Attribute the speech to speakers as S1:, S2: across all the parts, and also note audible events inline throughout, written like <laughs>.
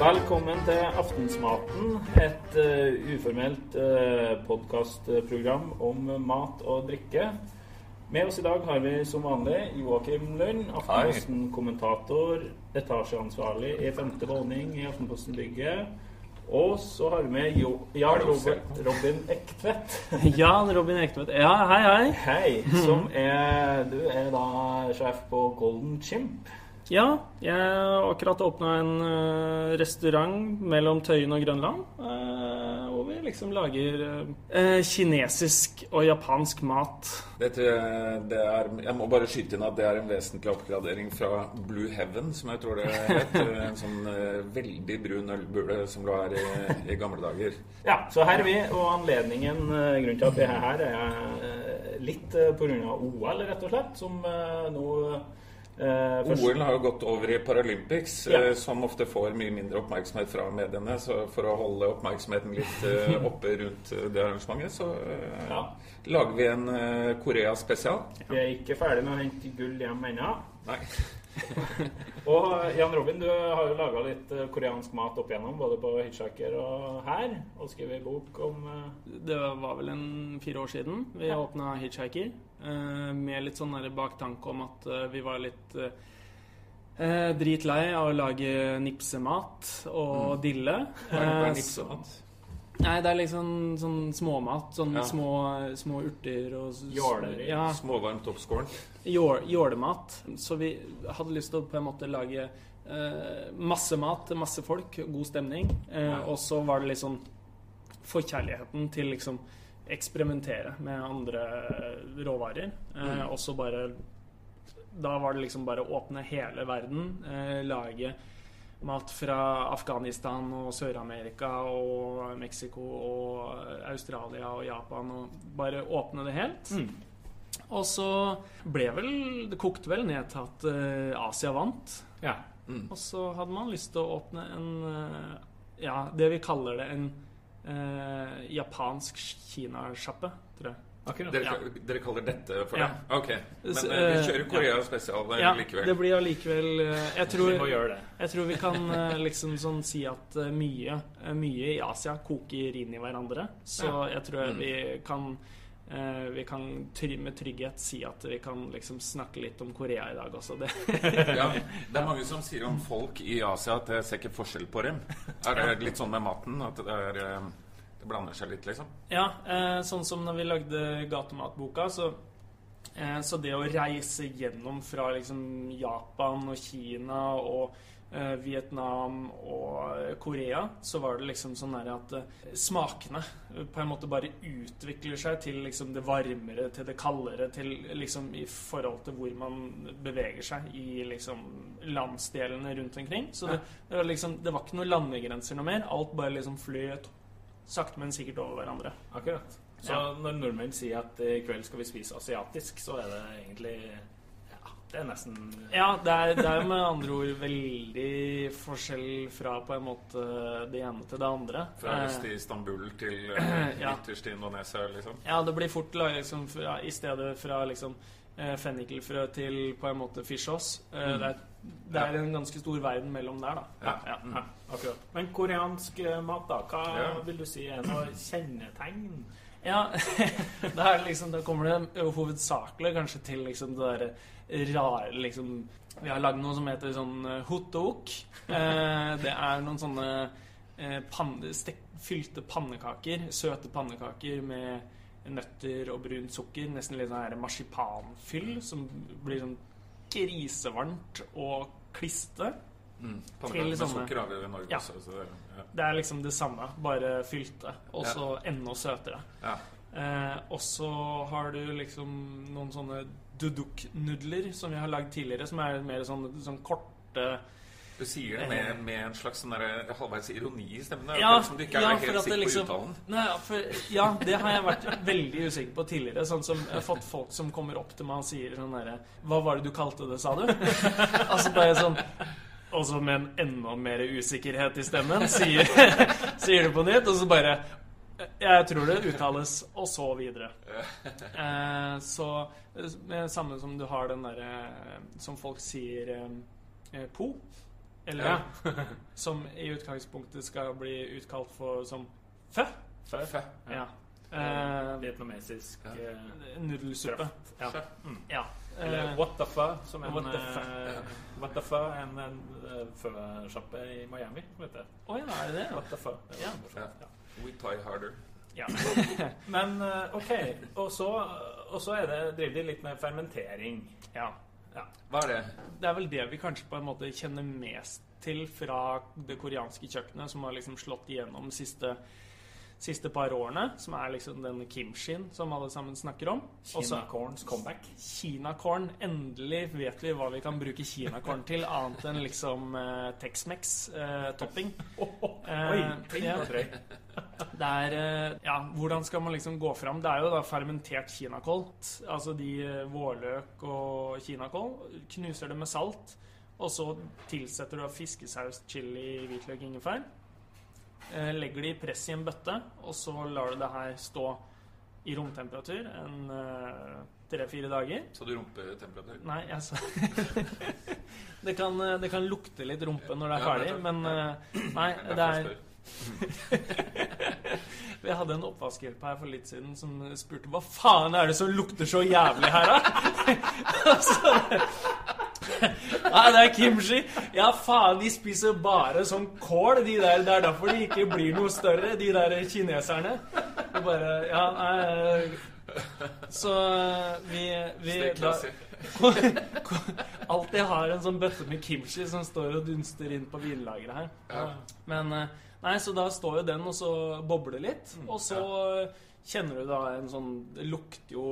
S1: Velkommen til Aftensmaten, et uh, uformelt uh, podkastprogram om mat og drikke. Med oss i dag har vi som vanlig Joakim Lund, Aftenposten-kommentator, etasjeansvarlig i femte våning i Aftenposten-bygget. Og så har vi med jo Jan Robert, Robin Ektvedt. <laughs>
S2: Jan Robin Ektvedt. Ja, hei, hei.
S1: Hei. Som er Du er da sjef på Golden Chimp.
S2: Ja, jeg har akkurat åpna en uh, restaurant mellom Tøyen og Grønland. Uh, hvor vi liksom lager uh, kinesisk og japansk mat.
S3: Dette, det er, jeg må bare skyte inn at det er en vesentlig oppgradering fra Blue Heaven, som jeg tror det het. <laughs> En sånn veldig brun ølbule som lå her i, i, gamle dager.
S1: Ja, så her er vi, og anledningen, grunnen til at vi er her, er litt pga. OL, rett og slett, som nå
S3: Eh, OL har jo gått over i Paralympics, ja. uh, som ofte får mye mindre oppmerksomhet fra mediene. Så for å holde oppmerksomheten litt uh, <laughs> oppe rundt det arrangementet, så ja. lager vi en Korea-spesial.
S1: Vi er ikke ferdig med å hente gull hjem ennå. Og Jan Robin, du har jo laga litt uh, koreansk mat opp igjennom, både på Hitchhiker og her. Og skrevet bok om uh...
S2: Det var vel en fire år siden vi ja. åpna Hitchhiker. Med litt sånn baktanke om at vi var litt dritlei av å lage nipsemat og mm. dille.
S3: Hva er nipsemat?
S2: Nei, det er liksom sånn småmat. Sånn ja. små, små, urter og
S1: Jåler.
S3: Ja. Småvarmt oppskåren.
S2: Jålemat. Så vi hadde lyst til å på en måte lage eh, masse mat til masse folk, god stemning. Eh, ja. Og så var det liksom forkjærligheten til liksom eksperimentere med andre råvarer. Eh, mm. Og så bare Da var det liksom bare å åpne hele verden. Eh, lage mat fra Afghanistan og Sør-Amerika og Mexico og Australia og Japan. Og bare åpne det helt. Mm. Og så ble vel Det kokte vel ned til at uh, Asia vant.
S1: Ja.
S2: Mm. Og så hadde man lyst til å åpne en uh, Ja, det vi kaller det en uh, japansk kinasjappe, tror jeg.
S3: Dere, ja. dere, kaller dette for ja. det? Ok. Men uh, vi kjører Korea ja. spesial ja, likevel.
S2: Det blir allikevel jeg, tror, jeg tror vi kan liksom sånn si at mye, mye i Asia koker inn i hverandre. Så jeg tror mm. vi kan Eh, vi kan med trygghet si at vi kan liksom snakke litt om Korea i dag også. Det. <laughs>
S3: ja, det er mange som sier om folk i Asia at jeg ser ikke forskjell på dem. Er det litt sånn med maten? At det, er, eh, det blander seg litt, liksom?
S2: Ja, eh, sånn som når vi lagde Gatematboka, så, så det å reise gjennom fra liksom Japan og Kina og Eh, Vietnam og Korea, så var det liksom sånn at eh, smakene på en måte bare utvikler seg til liksom det varmere, til det kaldere, til liksom i forhold til hvor man beveger seg i liksom landsdelene rundt omkring. Så det, det, var liksom Det var ikke noen landegrenser noe mer. Alt bare liksom fløt sakte, men sikkert over hverandre.
S1: Akkurat. Så ja. når nordmenn sier at i kveld skal vi spise asiatisk, så er det egentlig det er nesten
S2: Ja, det er, det er med andre ord veldig forskjell fra på en måte det ene til det andre.
S3: Fra øst i Istanbul til <clears throat> ja. ytterst i Indonesia, liksom?
S2: Ja, det blir fort liksom, fra, i stedet fra liksom uh, fennikelfrø til på en måte fishos. Uh, mm. det, det er en ganske stor verden mellom der, da.
S1: Ja, ja, mm. akkurat. Men koreansk mat, da? Hva vil du si er noe kjennetegn?
S2: Ja, <laughs> liksom, da kommer det hovedsakelig kanskje til liksom det derre rare liksom Vi har lagd noe som heter sånn uh, hotdog. Uh, <laughs> det er noen sånne eh, panne, stek, fylte pannekaker, søte pannekaker med nøtter og brunt sukker. Nesten litt sånn marsipanfyll som blir sånn grisevarmt og kliste.
S3: Mm. Til med sukker har vi i Norge ja. også.
S2: Det, ja. det, er liksom det samme, bare fylte. Og så ja. enda søtere.
S3: Ja.
S2: Eh, og så har du liksom noen sånne duduk-nudler som vi har lagd tidligere, som er mer sånn, sånn korte
S3: du sier det med, med en slags sånn halvveis ironi i stemmen?
S2: Ja,
S3: som du ikke er
S2: ja,
S3: helt sikker
S2: liksom,
S3: på uttalen?
S2: Nei, for, ja, det har jeg vært veldig usikker på tidligere. Sånn som Jeg har fått folk som kommer opp til meg og sier sånn derre Hva var det du kalte det, sa du? <laughs> altså bare sånn Og så med en enda mer usikkerhet i stemmen sier, <laughs> sier du på nytt, og så bare jeg tror det uttales, og så videre. Eh, så det samme som du har den derre Som folk sier eh, po. Eller ja. som i utgangspunktet skal bli utkalt for som fø.
S1: Fø.
S2: fø. Ja.
S1: Uh, Vietnamesisk uh,
S2: nudelsuppe.
S1: Ja. Mm.
S2: ja.
S1: Eller uh, what the fuck, som en What the fuck, what the fuck en, en føsjappe i Miami, vet du.
S2: Å oh, ja, er det det?
S1: What the fuck.
S3: Ja. ja. We tie harder.
S1: Ja. <laughs> Men OK. Og så, og så det, driver de litt med fermentering.
S2: Ja.
S3: ja. Hva er det?
S2: Det er vel det vi kanskje på en måte kjenner mest til fra det koreanske kjøkkenet, som har liksom slått igjennom de siste siste par årene, som er liksom den kimshin som alle sammen snakker om.
S1: Kinakorns comeback.
S2: Kinakorn. Endelig vet vi hva vi kan bruke kinakorn til, annet enn liksom uh, Tex-Mex-topping.
S1: Uh, <laughs> oh, oh, uh, ja.
S2: Det er uh, Ja, hvordan skal man liksom gå fram? Det er jo da fermentert kinakål. Altså de vårløk og kinakål. Knuser det med salt. Og så tilsetter du fiskesaus, chili, hvitløk, ingefær. Eh, legger de i press i en bøtte, og så lar du det her stå i romtemperatur en eh, tre-fire dager.
S3: Så du rumpetemperatur?
S2: Nei, jeg sa <laughs> det, kan, eh, det kan lukte litt rumpe når det er ferdig, men nei, det er <laughs> Vi hadde en oppvaskhjelp her for litt siden som spurte hva faen er det som lukter så jævlig her, da? <laughs> Nei, det er kimchi. Ja, faen, de spiser bare sånn kål, de der. Det er derfor de ikke blir noe større, de der kineserne. Det bare Ja, nei Så vi, vi da, <laughs> Alltid har en sånn bøtte med kimchi som står og dunster inn på vinlageret her. Ja. Men eh, Nei, så da står jo den og så bobler litt, mm, og så kjenner du da en sånn Det lukter jo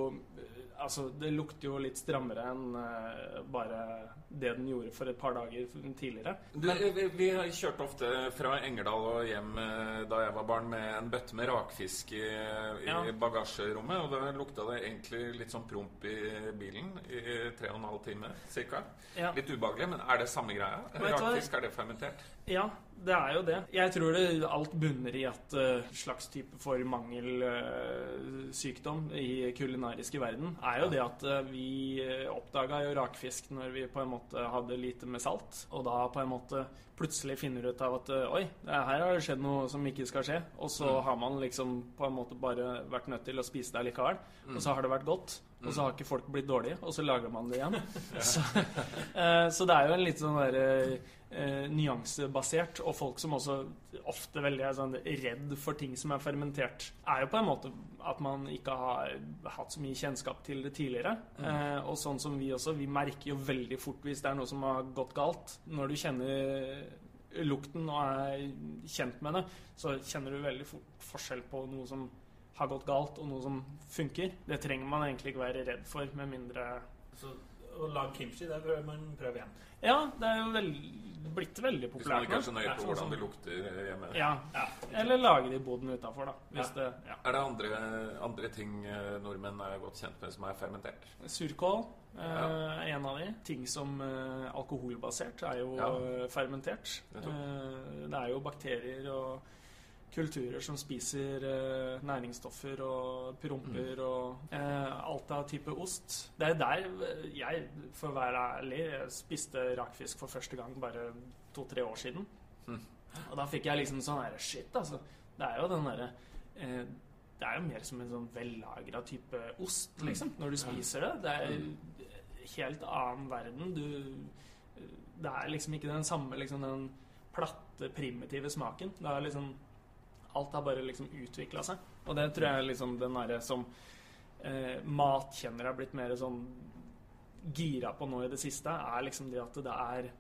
S2: Altså, det lukter jo litt strammere enn uh, bare det den gjorde for et par dager tidligere.
S3: Du, vi, vi kjørte ofte fra Engerdal og hjem uh, da jeg var barn, med en bøtte med rakfisk i, i ja. bagasjerommet. Og da lukta det egentlig litt sånn promp i bilen i tre og en halv time ca. Ja. Litt ubehagelig, men er det samme greia? Rakfisk, er det fermentert?
S2: Ja, det er jo det. Jeg tror det alt bunner i at uh, slags type for mangelsykdom uh, i kulinariske verden er jo det at uh, vi oppdaga jo rakfisk når vi på en måte hadde lite med salt. Og da på en måte plutselig finner ut av at oi, her har det skjedd noe som ikke skal skje. Og så mm. har man liksom på en måte bare vært nødt til å spise det likevel. Mm. Og så har det vært godt. Og så har ikke folk blitt dårlige, og så lager man det igjen. <laughs> så, <laughs> så, det er jo en litt sånn derre eh, nyansebasert, og folk som også ofte veldig er sånn redd for ting som er fermentert, er jo på en måte at man ikke har hatt så mye kjennskap til det tidligere. Mm. Eh, og sånn som vi også, vi merker jo veldig fort hvis det er noe som har gått galt. Når du kjenner lukten og er kjent med det, så kjenner du veldig fort forskjell på noe som har gått galt, og noe som funker. Det trenger man egentlig ikke være redd for, med mindre
S1: så å lage kimchi, det bør man prøve igjen.
S2: Ja, det er jo veld, blitt veldig populært. Hvis man
S3: ikke er så nøye på hvordan det lukter hjemme.
S2: Ja, ja. Eller lage det i boden utafor, da. Ja. Det,
S3: ja. Er det andre, andre, ting eh, nordmenn er godt kjent med som er fermentert?
S2: Surkål eh, er en av de. Ting som uh, alkoholbasert er jo fermentert. Det er jo bakterier og kulturer som spiser eh, næringsstoffer og promper mm. og eh, alt av type ost. Det er der jeg, for å være ærlig, spiste rakfisk for første gang bare to-tre år siden. Mm. Og da fikk jeg liksom sånn herre Shit, altså. Det er jo den derre eh, Det er jo mer som en sånn vellagra type ost, mm. liksom, når du spiser det. Det er mm. helt annen verden. Du Det er liksom ikke den samme liksom den platte, primitive smaken. Det er liksom Alt har bare liksom utvikla seg. Og det tror jeg liksom den derre som eh, matkjennere har blitt mer sånn gira på nå i det siste, er liksom det at det er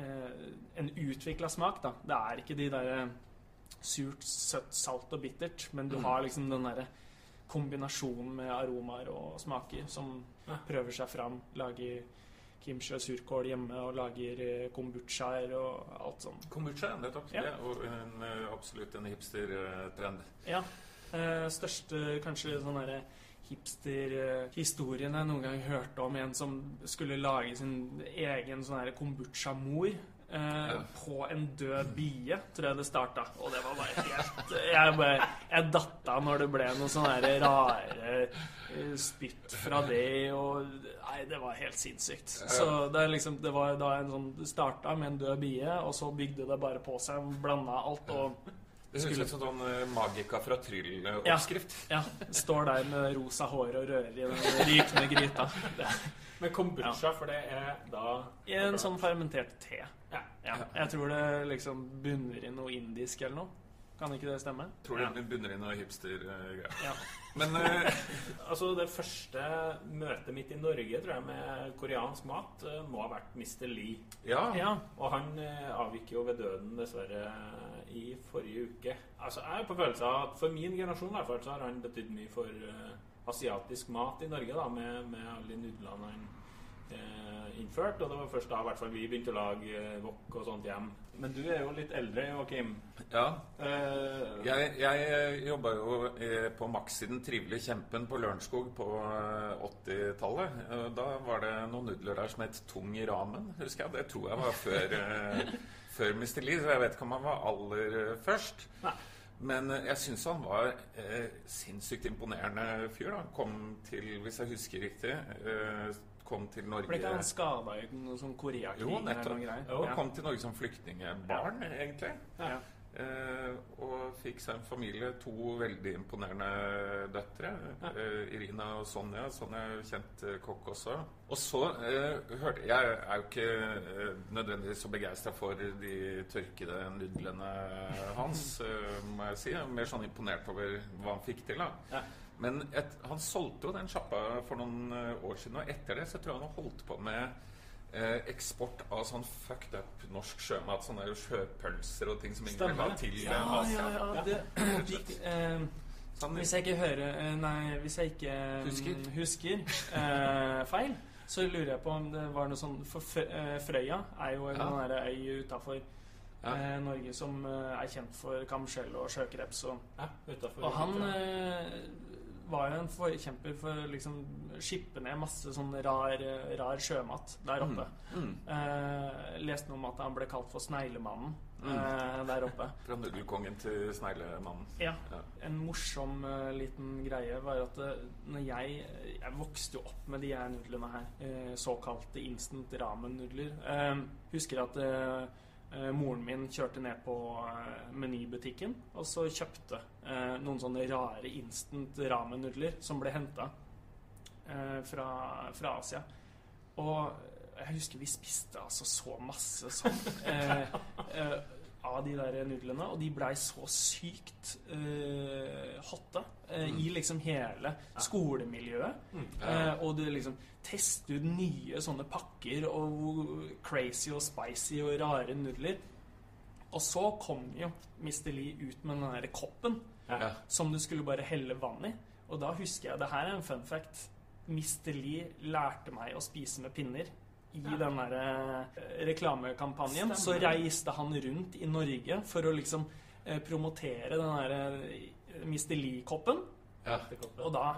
S2: eh, en utvikla smak, da. Det er ikke de derre surt, søtt, salt og bittert, men du mm. har liksom den derre kombinasjonen med aromaer og smaker som prøver seg fram. Lager og surkål hjemme og lager eh, kombuchaer og alt sånt.
S3: Kombucha, nettopp. Ja. Det er en, eh, absolutt en hipster-trend.
S2: Ja. Eh, største kanskje sånn derre hipster-historien jeg noen gang hørte om en som skulle lage sin egen sånn kombucha-mor. Eh, på en død bie, tror jeg det starta. Og det var bare helt Jeg, bare, jeg datt av når det ble noe sånne rare eh, spytt fra det, og Nei, det var helt sinnssykt. Så det, liksom, det var da en sånn starta med en død bie, og så bygde det bare på seg. Blanda alt og
S3: det høres ut som sånn Magica fra Tryll-oppskrift.
S2: Ja, ja. Står der med rosa hår og rører i den rykende gryta. <laughs> Med
S1: Men kombucha, ja. for det er da
S2: I en sånn fermentert te. Ja. ja. Jeg tror det liksom bunner i noe indisk eller noe. Kan ikke det stemme?
S3: Tror det bunner i noe hipster-greier.
S2: Ja. <laughs>
S1: Men uh, <laughs> altså det første møtet mitt i Norge tror jeg med koreansk mat uh, må ha vært Mr. Lee.
S3: Ja.
S2: ja.
S1: Og han uh, avgikk jo ved døden, dessverre, i forrige uke. Altså Jeg er på følelse av at for min generasjon i hvert fall så har han betydd mye for asiatisk mat i Norge, da, med, med alle de nudlene han innført. Og det var først da hvert fall vi begynte å lage wok og sånt hjem. Men du er jo litt eldre, Joakim.
S3: Ja. Uh, jeg jeg jobba jo på Maxi Den trivelige kjempen på Lørenskog på 80-tallet. Eh, da var det noen nudler der som het Tung i ramen, husker jeg. Det tror jeg var før, <laughs> før Mr. Lee, så jeg vet ikke om han var aller først.
S1: Nei.
S3: Men jeg syns han var eh, sinnssykt imponerende fyr. da Kom til, hvis jeg husker riktig eh, kom til Norge
S2: Ble ikke han skada i noen sånn Koreakrig?
S3: Jo, nettopp. Og ja. kom til Norge som flyktningbarn, ja. egentlig.
S2: Ja.
S3: Eh, og fikk seg en familie. To veldig imponerende døtre. Eh, Irina og Sonja. Sonja er kjent eh, kokk også. Og så eh, hørte Jeg er jo ikke eh, nødvendigvis så begeistra for de tørkede nudlene hans, eh, må jeg si. Jeg er mer sånn imponert over hva han fikk til. da men et, han solgte jo den sjappa for noen eh, år siden, og etter det så tror jeg han har holdt på med eh, eksport av sånn fucked up norsk sjømat. Sånne sjøpølser og ting som
S2: ingen vil ha
S3: til
S2: ja, Asia. Ja, ja, det, de, <clears throat> eh, sånn, hvis jeg ikke hører eh, Nei, hvis jeg ikke
S3: husker,
S2: husker eh, feil, så lurer jeg på om det var noe sånn For Frøya er jo en ja. øy utafor ja. eh, Norge som er kjent for kamskjell og sjøkreps. Og,
S1: ja,
S2: og han eh, var jo en forkjemper for liksom skippe ned masse sånn rar, rar sjømat der oppe. Mm. Mm. Eh, leste noe om at han ble kalt for Sneglemannen mm. eh, der oppe. <laughs>
S3: Fra nudelkongen til Sneglemannen.
S2: Ja. ja. En morsom uh, liten greie var at uh, når jeg Jeg vokste jo opp med de her nudlene her. Uh, såkalte instant ramen-nudler. husker at moren min kjørte ned på eh, menybutikken og så kjøpte eh, noen sånne rare instant ramen-nudler som ble henta fra, fra, Asia. Og jeg husker vi spiste altså så masse sånn <laughs> av de der nudlene, og de blei så sykt uh, hotte uh, mm. i liksom hele skolemiljøet. Mm. Uh, og du liksom teste ut nye sånne pakker og crazy og spicy og rare nudler. Og så kom jo Mr. Lee ut med den derre koppen ja. som du skulle bare helle vann i. Og da husker jeg Det her er en fun fact. Mr. Lee lærte meg å spise med pinner i ja. den der eh, reklamekampanjen så reiste han rundt i Norge for å liksom eh, promotere den der eh, Mr. Lee-koppen.
S3: Ja.
S2: Og da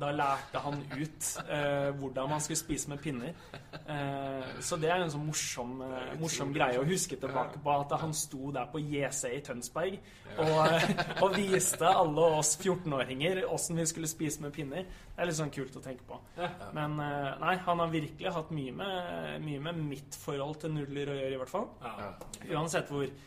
S2: da lærte han ut eh, hvordan man skulle spise med pinner. Eh, så det er en sånn morsom, eh, morsom greie å huske tilbake på. At han sto der på JC i Tønsberg og, eh, og viste alle oss 14-åringer åssen vi skulle spise med pinner. Det er litt sånn kult å tenke på. Men eh, nei, han har virkelig hatt mye med, mye med mitt forhold til nudler å gjøre, i hvert fall. Uansett hvor Eh,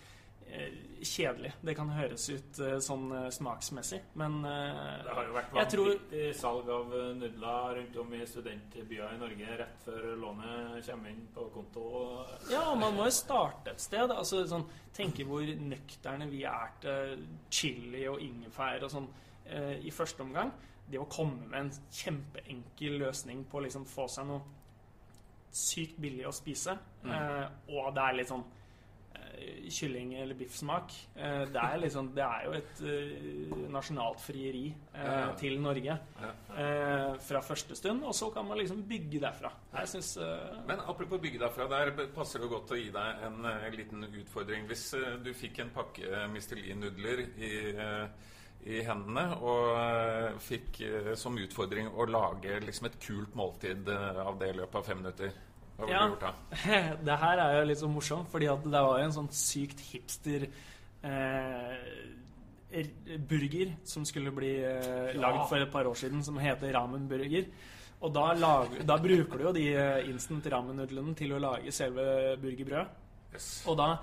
S2: kjedelig. Det kan høres ut uh, sånn uh, smaksmessig, men
S1: Det har jo vært vanvittig tror... salg av nudler rundt om i studentbyer i Norge rett før lånet kommer inn på konto.
S2: Ja, man må jo starte et sted. Altså, sånn, tenke hvor nøkterne vi er til chili og ingefær og sånn i første omgang. Det å komme med en kjempeenkel løsning på å liksom få seg noe sykt billig å spise, mm. og det er litt sånn kylling- eller biffsmak. Eh, det er, liksom, det er jo et uh, nasjonalt frieri til Norge fra første stund. Og så kan man liksom bygge derfra. Jeg synes,
S3: Men apropos bygge derfra, der passer det godt å gi deg en liten utfordring. Hvis du fikk en pakke Mistelin-nudler i i hendene og fikk som utfordring å lage liksom et kult måltid av det i løpet av fem minutter. Hva ja, gjort da? <laughs>
S2: Det her er jo litt så morsomt, fordi at det var jo en sånn sykt hipster eh, burger som skulle bli eh, lagd for et par år siden, som heter ramen-burger. Og da, lager, da, bruker du jo de eh, instant ramen-nudlene til å lage selve burgerbrødet. Yes. Og da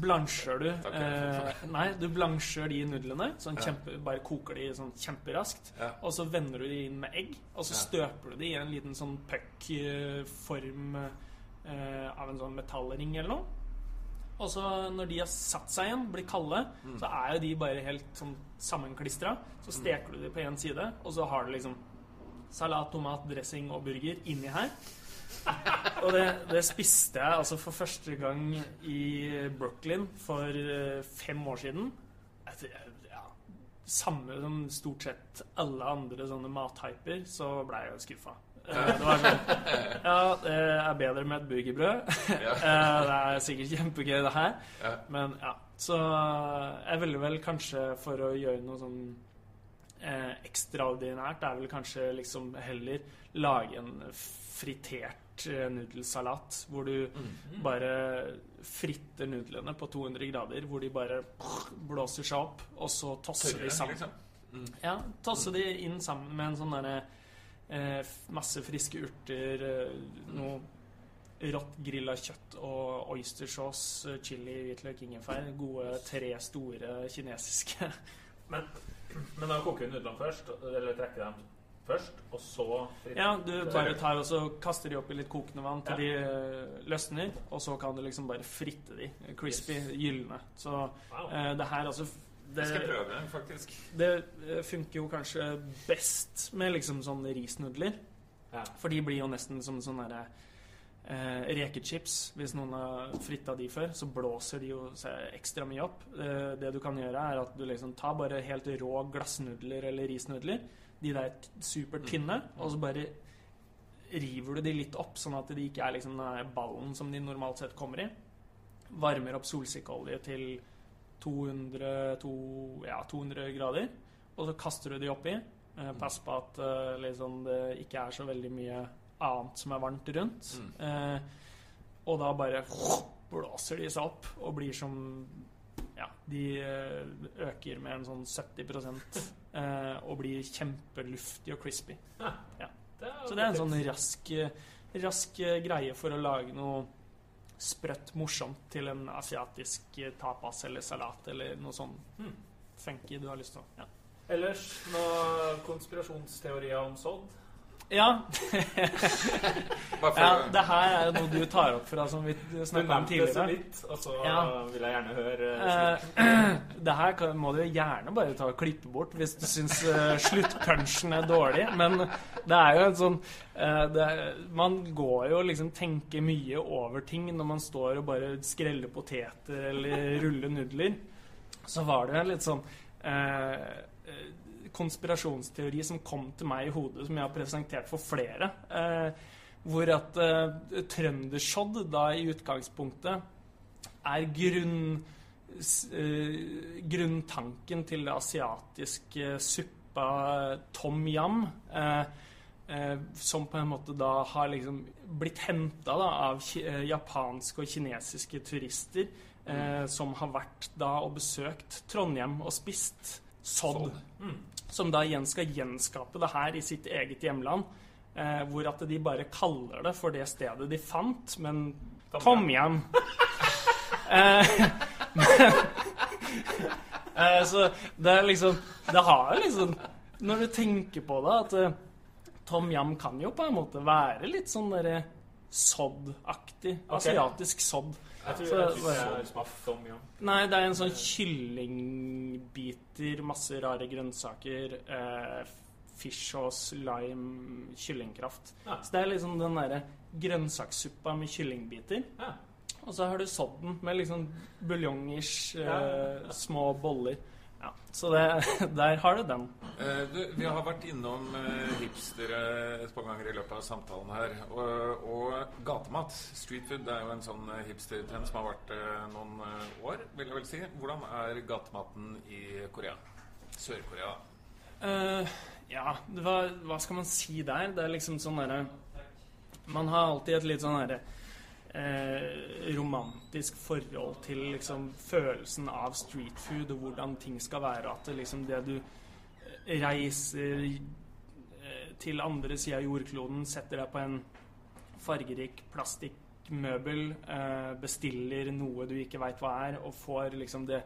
S2: blansjer du eh, <laughs> Nei, du blansjer de nudlene. Sånn kjempe, bare koker de sånn kjemperaskt. Ja. Og så vender du de inn med egg. Og så støper du de i en liten sånn puck-form eh, av en sånn metallring eller noe. Og så når de har satt seg igjen, blir kalde, mm. så er jo de bare helt sånn sammenklistra. Så mm. steker du de på én side, og så har du liksom salat, tomat, dressing og burger inni her. Og det, det, spiste jeg altså for første gang i Brooklyn for eh, fem år siden. Ja, samme som stort sett alle andre sånne mathyper, så ble jeg jo skuffa. Eh, det var sånn <laughs> Ja, det er bedre med et burgerbrød. <laughs> Eh, det er sikkert kjempegøy, det her. Men ja. Så jeg ville vel kanskje for å gjøre noe sånn eh, ekstraordinært, det er vel kanskje liksom heller lage en fritert Eh, nudelsalat hvor du mm. bare fritter nudlene på 200 grader, hvor de bare blåser seg opp, og så tosser Tørre, de sammen. Liksom. Mm. Ja, tosser mm. de inn sammen med en sånn derre eh, Masse friske urter, eh, noe rått grilla kjøtt og oystersaus, chili, hvitløk, ingefær. Gode tre store kinesiske.
S1: men, men da koker vi nudlene først, eller trekker dem først, og så
S2: fritt. Ja, du bare tar og så kaster de opp i litt kokende vann til ja. de eh, løsner, og så kan du liksom bare fritte de. Crispy, yes. gylne. Så wow. uh, det her altså
S3: det, jeg skal prøve, faktisk.
S2: Det eh, funker jo kanskje best med liksom sånne risnudler. Ja. For de blir jo nesten som sånne derre eh, rekechips. Hvis noen har fritta de før, så blåser de jo ekstra mye opp. Eh, det du kan gjøre, er at du liksom tar bare helt rå glassnudler eller risnudler de der supertynne, mm. og så bare river du de litt opp, sånn at de ikke er liksom den ballen som de normalt sett kommer i. Varmer opp solsikkeolje til 200, to, ja, 200 grader, og så kaster du de oppi. Eh, mm. pass på at eh, liksom, det ikke er så veldig mye annet som er varmt rundt. Mm. Eh, og da bare blåser de seg opp og blir som de eh, øker med en sånn 70 eh, og blir kjempeluftig og crispy. Ja. Så det er en sånn rask, rask greie for å lage noe sprøtt morsomt til en asiatisk tapas eller salat eller noe sånn hmm, funky du har lyst til. Ja.
S1: Ellers noen konspirasjonsteorier om sodd?
S2: Ja. ja. Det her er jo noe du tar opp fra som vi snakka om tidligere.
S1: Litt, og så ja. vil jeg gjerne høre
S2: uh, <clears throat> Det her kan, må du gjerne bare ta og klippe bort hvis du syns uh, sluttpunchen er dårlig. Men det er jo en sånn uh, det, Man går jo liksom tenker mye over ting når man står og bare skreller poteter eller ruller nudler. Så var det litt sånn uh, konspirasjonsteori som kom til meg i hodet, som jeg har presentert for flere. Eh, hvor at eh, trøndersodd da i utgangspunktet er grunn, eh, grunntanken til det asiatiske suppa tom yam. Eh, eh, som på en måte da har liksom blitt henta av eh, japanske og kinesiske turister. Mm. som har vært da og besøkt Trondheim og spist sodd. Mm som da igjen skal gjenskape det her i sitt eget hjemland. Eh, hvor at de bare kaller det for det stedet de fant, men Tom hjem. <laughs> eh, <laughs> eh, så det er liksom Det har liksom Når du tenker på det, at eh, Tom Yam kan jo på en måte være litt sånn derre sodd-aktig. Asiatisk sodd.
S1: Jeg tror, så, jeg tror jeg har smakt tom yum.
S2: Nei, det er en sånn kyllingbiter, masse rare grønnsaker, eh, fish sauce, lime, kyllingkraft. Ja. Så det er liksom den derre grønnsakssuppa med kyllingbiter. Ja. Og så har du sodden med liksom buljongish, eh, små boller. Ja, så det, <laughs> der har du den.
S3: Eh, du, vi har vært innom eh, hipstere et par ganger i løpet av samtalen her. Og, og gatemat, street food, det er jo en sånn eh, hipstertrend som har vært eh, noen eh, år, vil jeg vel si. Hvordan er gatematen i Korea? Sør-Korea,
S2: ja, hva, hva, skal man si der? Det er liksom sånn derre Man har alltid et litt sånn herre eh, romantisk forhold til liksom følelsen av street food og hvordan ting skal være. At det liksom det du reiser eh, til andre sida av jordkloden, setter deg på en fargerik plastikkmøbel, eh, bestiller noe du ikke veit hva er, og får liksom det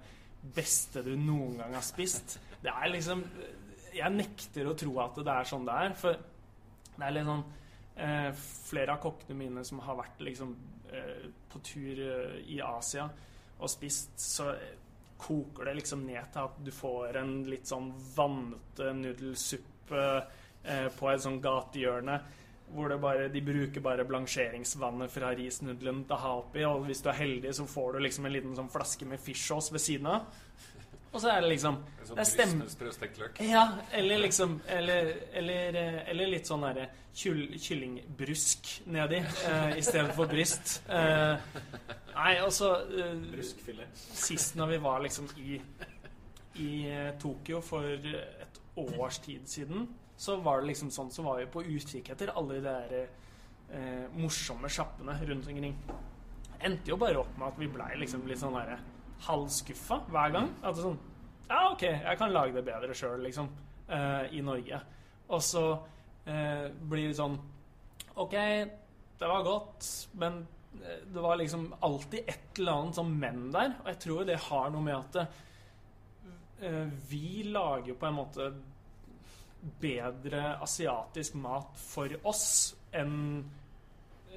S2: beste du noen gang har spist. Det er liksom Jeg nekter å tro at det er sånn det er. For det er litt sånn eh, Flere av kokkene mine som har vært liksom eh, på tur eh, i Asia og spist, så koker det liksom ned til at du får en litt sånn vannete nudelsuppe eh, på et sånn gatehjørne. Hvor bare, de bruker bare blansjeringsvannet fra risnudelen til å ha oppi. Og hvis du er heldig, så får du liksom en liten sånn flaske med fish ved siden av. Og så er det liksom
S3: det er stemme...
S2: Ja, eller liksom Eller, eller, eller litt sånn derre kyllingbrusk nedi uh, for bryst. Uh, nei, altså uh,
S1: Bruskfilet.
S2: Sist når vi var liksom i, i Tokyo for et års tid siden, så var det liksom sånn Så var vi på utkikk etter alle de der uh, morsomme sjappene rundt omkring. Endte jo bare opp med at vi blei liksom litt sånn derre halvskuffa hver gang. At det er sånn Ja, OK, jeg kan lage det bedre sjøl, liksom. Uh, I Norge. Og så uh, blir det sånn OK, det var godt, men eh, det var liksom alltid et eller annet sånn men der. Og jeg tror det har noe med at uh, vi lager på en måte bedre asiatisk mat for oss enn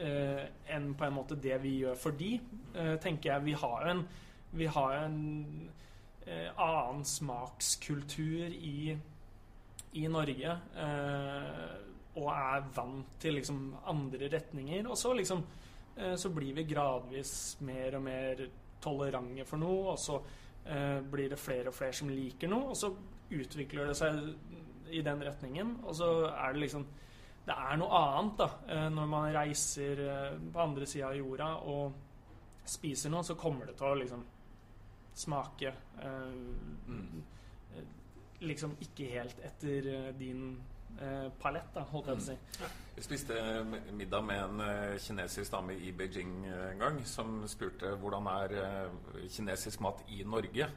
S2: enn på en måte det vi gjør for de, tenker jeg. Vi har jo en vi har en eh, annen smakskultur i, i Norge. Eh, og er vant til liksom andre retninger. Og så liksom eh, så blir vi gradvis mer og mer tolerante for noe, og så eh, blir det flere og flere som liker noe, og så utvikler det seg i den retningen. Og så er det liksom Det er noe annet da eh, når man reiser eh, på andre sida av jorda og spiser noe, så kommer det til å liksom smake eh, mm. Liksom ikke helt etter eh, din eh, palett, da, holdt jeg på å si.
S3: Mm. Vi spiste middag med en kinesisk dame i Beijing en gang som spurte hvordan er kinesisk mat i Norge.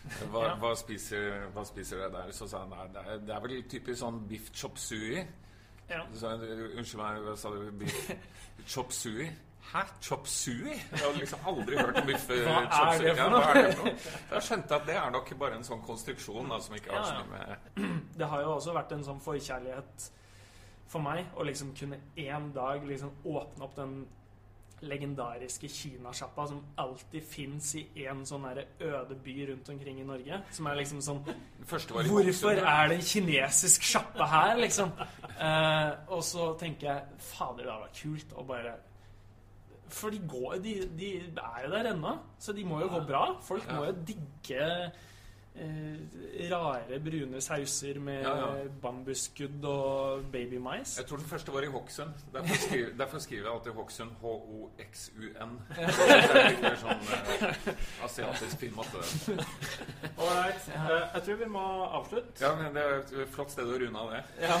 S3: <laughs> Hva, ja. hva, spiser, hva spiser dere der? Så sa han nei, det er, det er vel typisk sånn biff chop sui. Ja. Så, unnskyld meg, hva sa du? Biff <laughs> chop sui? Hæ? Chop sui? Jeg hadde liksom aldri hørt om biff
S2: Hva chop er det for? Ja,
S3: noe? Jeg skjønte at det er nok bare en sånn konstruksjon da, som ikke har så mye med <clears throat>
S2: Det har jo også vært en sånn forkjærlighet for meg å liksom kunne en dag liksom åpne opp den legendariske kinasjappa som alltid fins i en sånn øde by rundt omkring i Norge. Som er liksom sånn Hvorfor er det en kinesisk sjappe her, liksom? Eh, og så tenker jeg Fader, det hadde vært kult å bare for de, går, de, de er jo der ennå, så de må jo gå bra. Folk må jo digge eh, rare, brune sauser med ja, ja. bambusskudd og babymais.
S3: Jeg tror den første var i Hokksund. Derfor, skriver, <laughs> derfor skriver jeg alltid Hokksund. H-O-X-U-N. <laughs> Det er litt mer sånn eh, asiatisk fin måte.
S1: Ålreit. Uh, jeg tror vi må avslutte.
S3: Ja, men Det er et flott sted å runde av det.
S1: Ja.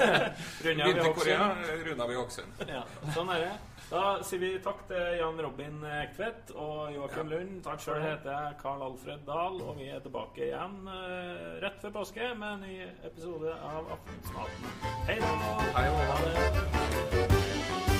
S1: <laughs>
S3: Begynte i Korea, runda vi Hokksund.
S1: Ja, sånn er det. Da sier vi takk til Jan Robin Ektvedt og Joakim ja. Lund. Takk Sjøl heter jeg Karl Alfred Dahl, og vi er tilbake igjen uh, rett før påske med en ny episode av Aftensmaten. Hei da.
S3: Hei, ha det.